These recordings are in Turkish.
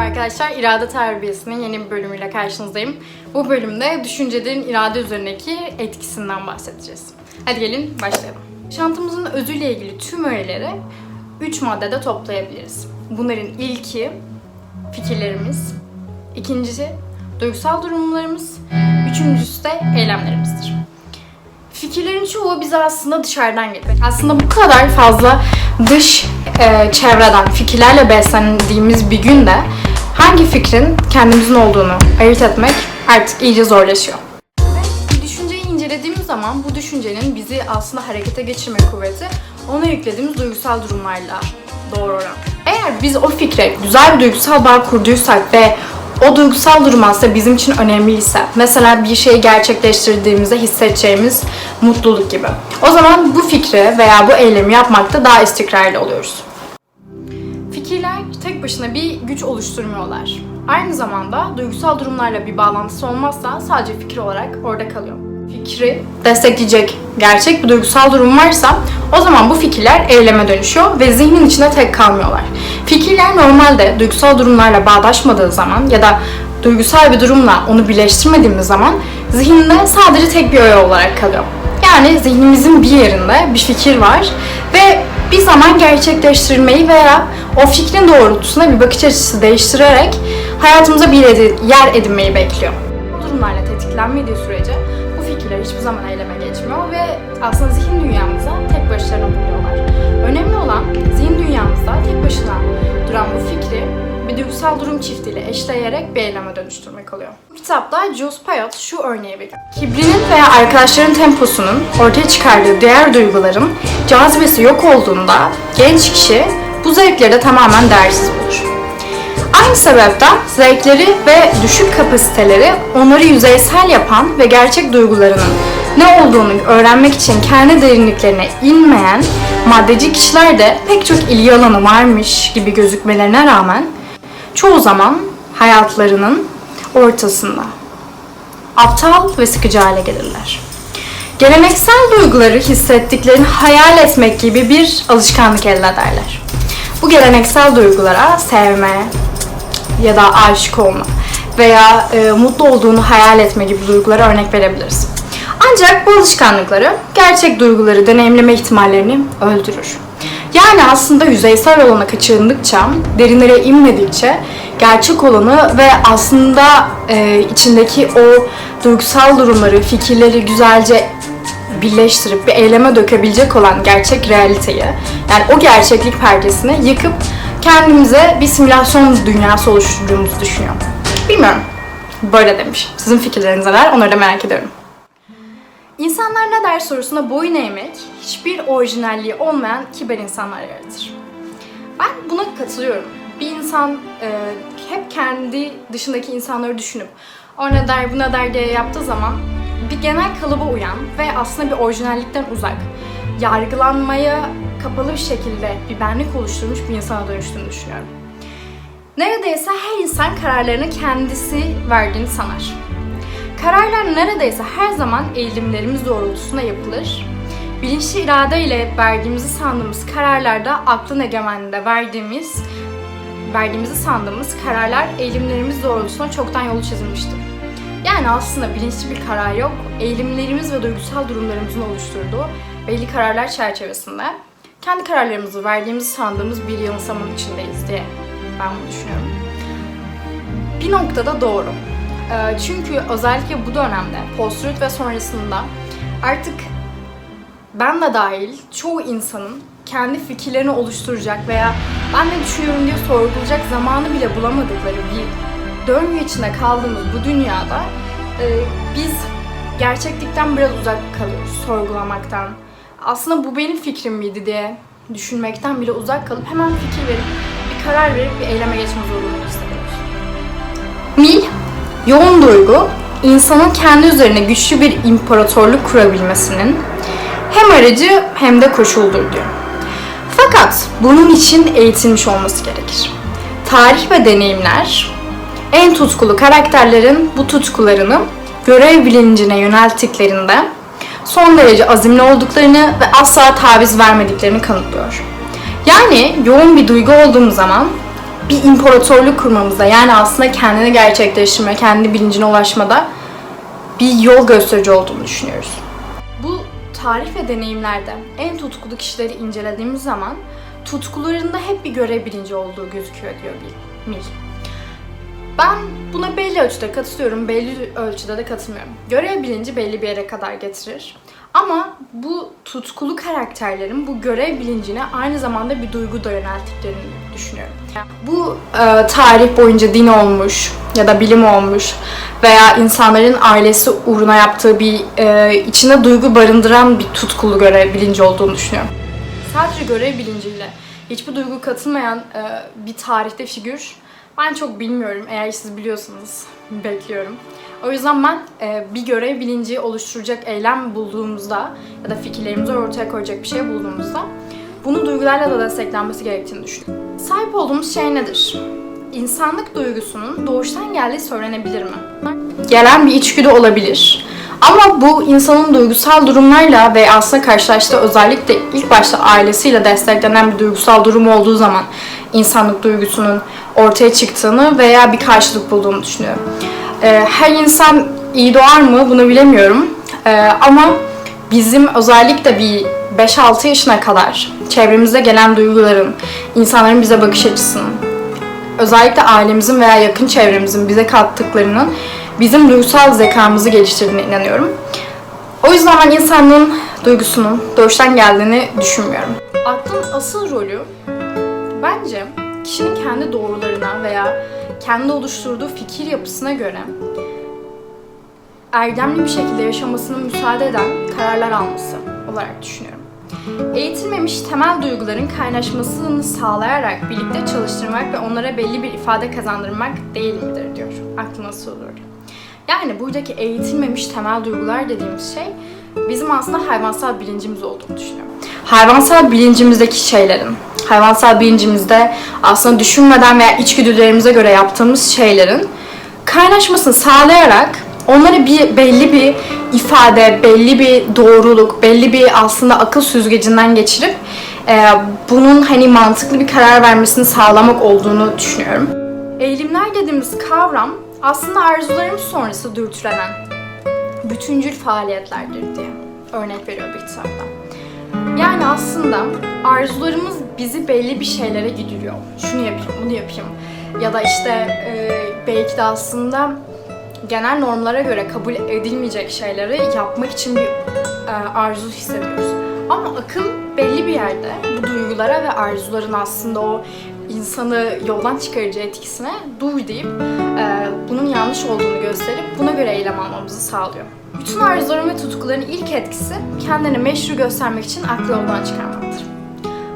Merhaba arkadaşlar, İrade Terbiyesi'nin yeni bir bölümüyle karşınızdayım. Bu bölümde düşüncelerin irade üzerindeki etkisinden bahsedeceğiz. Hadi gelin başlayalım. Yaşantımızın özüyle ilgili tüm öğeleri 3 maddede toplayabiliriz. Bunların ilki fikirlerimiz, ikincisi duygusal durumlarımız, üçüncüsü de eylemlerimizdir. Fikirlerin çoğu bize aslında dışarıdan geliyor. Aslında bu kadar fazla dış e, çevreden fikirlerle beslendiğimiz bir günde hangi fikrin kendimizin olduğunu ayırt etmek artık iyice zorlaşıyor. Bir düşünceyi incelediğimiz zaman bu düşüncenin bizi aslında harekete geçirme kuvveti ona yüklediğimiz duygusal durumlarla doğru oran. Eğer biz o fikre güzel bir duygusal bağ kurduysak ve o duygusal durum aslında bizim için önemliyse, mesela bir şeyi gerçekleştirdiğimizde hissedeceğimiz mutluluk gibi. O zaman bu fikri veya bu eylemi yapmakta daha istikrarlı oluyoruz. Fikirler tek başına bir güç oluşturmuyorlar. Aynı zamanda duygusal durumlarla bir bağlantısı olmazsa sadece fikir olarak orada kalıyor. Fikri destekleyecek gerçek bir duygusal durum varsa o zaman bu fikirler eyleme dönüşüyor ve zihnin içinde tek kalmıyorlar. Fikirler normalde duygusal durumlarla bağdaşmadığı zaman ya da duygusal bir durumla onu birleştirmediğimiz zaman zihinde sadece tek bir öğe olarak kalıyor. Yani zihnimizin bir yerinde bir fikir var ve bir zaman gerçekleştirmeyi veya o fikrin doğrultusunda bir bakış açısı değiştirerek hayatımıza bir yer edinmeyi bekliyor. Bu durumlarla tetiklenmediği sürece bu fikirler hiçbir zaman eyleme geçmiyor ve aslında zihin dünyamıza tek başlarına buluyorlar. Önemli olan zihin dünyamızda tek başına duran bu fikri bir duygusal durum çiftiyle eşleyerek bir eyleme dönüştürmek oluyor. Kitapta Jules Payot şu örneği veriyor. Kibrinin veya arkadaşların temposunun ortaya çıkardığı diğer duyguların cazibesi yok olduğunda genç kişi bu zevkleri de tamamen değersiz bulur. Aynı sebepten zevkleri ve düşük kapasiteleri onları yüzeysel yapan ve gerçek duygularının ne olduğunu öğrenmek için kendi derinliklerine inmeyen maddeci kişiler de pek çok ilgi alanı varmış gibi gözükmelerine rağmen çoğu zaman hayatlarının ortasında aptal ve sıkıcı hale gelirler. Geleneksel duyguları hissettiklerini hayal etmek gibi bir alışkanlık elde ederler. Bu geleneksel duygulara sevme ya da aşık olma veya e, mutlu olduğunu hayal etme gibi duygulara örnek verebiliriz. Ancak bu alışkanlıkları gerçek duyguları deneyimleme ihtimallerini öldürür. Yani aslında yüzeysel olana kaçındıkça, derinlere inmedikçe gerçek olanı ve aslında e, içindeki o duygusal durumları, fikirleri güzelce birleştirip bir eyleme dökebilecek olan gerçek realiteyi, yani o gerçeklik perdesini yıkıp kendimize bir simülasyon dünyası oluşturduğumuzu düşünüyorum. Bilmiyorum. Böyle demiş. Sizin fikirleriniz neler? Onları da merak ediyorum. İnsanlar ne der sorusuna boyun eğmek, hiçbir orijinalliği olmayan kibar insanlar yaratır. Ben buna katılıyorum. Bir insan e, hep kendi dışındaki insanları düşünüp o ne der bu ne der diye yaptığı zaman bir genel kalıba uyan ve aslında bir orijinallikten uzak, yargılanmaya kapalı bir şekilde bir benlik oluşturmuş bir insana dönüştüğünü düşünüyorum. Neredeyse her insan kararlarını kendisi verdiğini sanar. Kararlar neredeyse her zaman eğilimlerimiz doğrultusunda yapılır. Bilinçli irade ile verdiğimizi sandığımız kararlarda aklın egemenliğinde verdiğimiz verdiğimizi sandığımız kararlar eğilimlerimiz doğrultusunda çoktan yolu çizilmiştir. Yani aslında bilinçli bir karar yok, eğilimlerimiz ve duygusal durumlarımızın oluşturduğu belli kararlar çerçevesinde kendi kararlarımızı verdiğimizi sandığımız bir yanılsamanın içindeyiz diye ben bunu düşünüyorum. Bir noktada doğru. Ee, Çünkü özellikle bu dönemde, post ve sonrasında artık ben de dahil çoğu insanın kendi fikirlerini oluşturacak veya ben ne düşünüyorum diye sorgulayacak zamanı bile bulamadıkları bir döngü içinde kaldığımız bu dünyada e, biz gerçeklikten biraz uzak kalıyoruz, sorgulamaktan. Aslında bu benim fikrim miydi diye düşünmekten bile uzak kalıp hemen fikir verip bir karar verip bir eyleme geçme zorunluluğu hissediyoruz. Mil, yoğun duygu, insanın kendi üzerine güçlü bir imparatorluk kurabilmesinin hem aracı hem de koşuldur diyor. Fakat bunun için eğitilmiş olması gerekir. Tarih ve deneyimler en tutkulu karakterlerin bu tutkularını görev bilincine yönelttiklerinde son derece azimli olduklarını ve asla taviz vermediklerini kanıtlıyor. Yani yoğun bir duygu olduğumuz zaman bir imparatorluk kurmamızda yani aslında kendini gerçekleştirme, kendi bilincine ulaşmada bir yol gösterici olduğunu düşünüyoruz. Tarih ve deneyimlerde en tutkulu kişileri incelediğimiz zaman tutkularında hep bir görev bilinci olduğu gözüküyor diyor. Mill. Ben buna belli ölçüde katılıyorum, belli ölçüde de katılmıyorum. Görev bilinci belli bir yere kadar getirir. Ama bu tutkulu karakterlerin bu görev bilincine aynı zamanda bir duygu da yönelttiklerini düşünüyorum. Bu e, tarih boyunca din olmuş ya da bilim olmuş veya insanların ailesi uğruna yaptığı bir e, içinde duygu barındıran bir tutkulu görev bilinci olduğunu düşünüyorum. Sadece görev bilinciyle hiçbir duygu katılmayan e, bir tarihte figür ben çok bilmiyorum. Eğer siz biliyorsanız bekliyorum. O yüzden ben e, bir görev bilinci oluşturacak eylem bulduğumuzda ya da fikirlerimizi ortaya koyacak bir şey bulduğumuzda bunun duygularla da desteklenmesi gerektiğini düşünüyorum. Sahip olduğumuz şey nedir? İnsanlık duygusunun doğuştan geldiği söylenebilir mi? Gelen bir içgüdü olabilir. Ama bu insanın duygusal durumlarla ve aslında karşılaştığı özellikle ilk başta ailesiyle desteklenen bir duygusal durum olduğu zaman insanlık duygusunun ortaya çıktığını veya bir karşılık bulduğunu düşünüyorum. Ee, her insan iyi doğar mı bunu bilemiyorum. Ee, ama bizim özellikle bir 5-6 yaşına kadar çevremizde gelen duyguların, insanların bize bakış açısının, özellikle ailemizin veya yakın çevremizin bize kattıklarının bizim duygusal zekamızı geliştirdiğine inanıyorum. O yüzden ben insanlığın duygusunun doğuştan geldiğini düşünmüyorum. Aklın asıl rolü bence kişinin kendi doğrularına veya kendi oluşturduğu fikir yapısına göre erdemli bir şekilde yaşamasına müsaade eden kararlar alması olarak düşünüyorum. Eğitilmemiş temel duyguların kaynaşmasını sağlayarak birlikte çalıştırmak ve onlara belli bir ifade kazandırmak değil midir diyor. Aklına nasıl olur? Yani buradaki eğitilmemiş temel duygular dediğimiz şey bizim aslında hayvansal bilincimiz olduğunu düşünüyorum. Hayvansal bilincimizdeki şeylerin, hayvansal bilincimizde aslında düşünmeden veya içgüdülerimize göre yaptığımız şeylerin kaynaşmasını sağlayarak onları bir belli bir ifade, belli bir doğruluk, belli bir aslında akıl süzgecinden geçirip e, bunun hani mantıklı bir karar vermesini sağlamak olduğunu düşünüyorum. Eğilimler dediğimiz kavram aslında arzularımız sonrası dürtülenen bütüncül faaliyetlerdir diye örnek veriyor bir kitapta. Yani aslında arzularımız bizi belli bir şeylere gidiyor. Şunu yapayım, bunu yapayım. Ya da işte e, belki de aslında genel normlara göre kabul edilmeyecek şeyleri yapmak için bir e, arzu hissediyoruz. Ama akıl belli bir yerde bu duygulara ve arzuların aslında o insanı yoldan çıkarıcı etkisine dur deyip e, bunun yanlış olduğunu gösterip buna göre eylem almamızı sağlıyor. Bütün arzuların ve tutkuların ilk etkisi kendini meşru göstermek için aklı yoldan çıkarmaktır.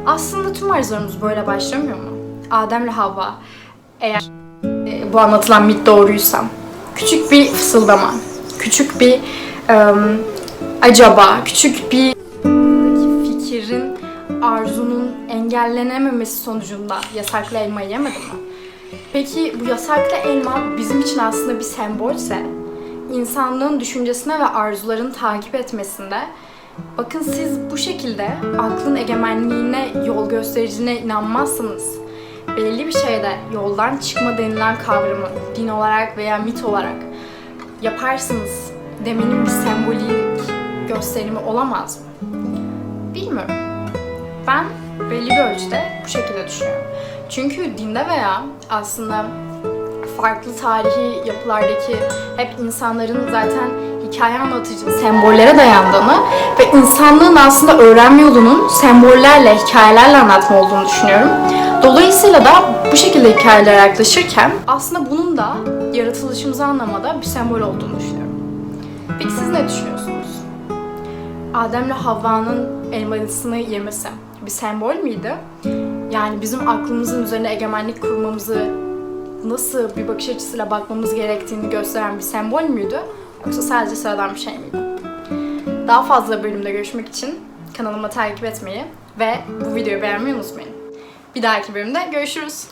Aslında tüm arzularımız böyle başlamıyor mu? Adem'le Havva eğer e, bu anlatılan mit doğruysa küçük bir fısıldama, küçük bir em, acaba, küçük bir fikrin, arzunun engellenememesi sonucunda yasaklı elmayı yemedi mi? Peki bu yasaklı elma bizim için aslında bir sembolse, insanlığın düşüncesine ve arzuların takip etmesinde bakın siz bu şekilde aklın egemenliğine, yol göstericine inanmazsanız belli bir şeyde yoldan çıkma denilen kavramı din olarak veya mit olarak yaparsınız demenin bir sembolik gösterimi olamaz mı? Bilmiyorum. Ben belli bir ölçüde bu şekilde düşünüyorum. Çünkü dinde veya aslında farklı tarihi yapılardaki hep insanların zaten hikaye anlatıcı sembollere dayandığını ve insanlığın aslında öğrenme yolunun sembollerle, hikayelerle anlatma olduğunu düşünüyorum. Dolayısıyla da bu şekilde hikayelere yaklaşırken aslında bunun da yaratılışımızı anlamada bir sembol olduğunu düşünüyorum. Peki siz ne düşünüyorsunuz? Adem'le Havva'nın elmasını yemesi bir sembol müydü? Yani bizim aklımızın üzerine egemenlik kurmamızı nasıl bir bakış açısıyla bakmamız gerektiğini gösteren bir sembol müydü? Yoksa sadece sıradan bir şey miydi? Daha fazla bölümde görüşmek için kanalıma takip etmeyi ve bu videoyu beğenmeyi unutmayın. Bir dahaki bölümde görüşürüz.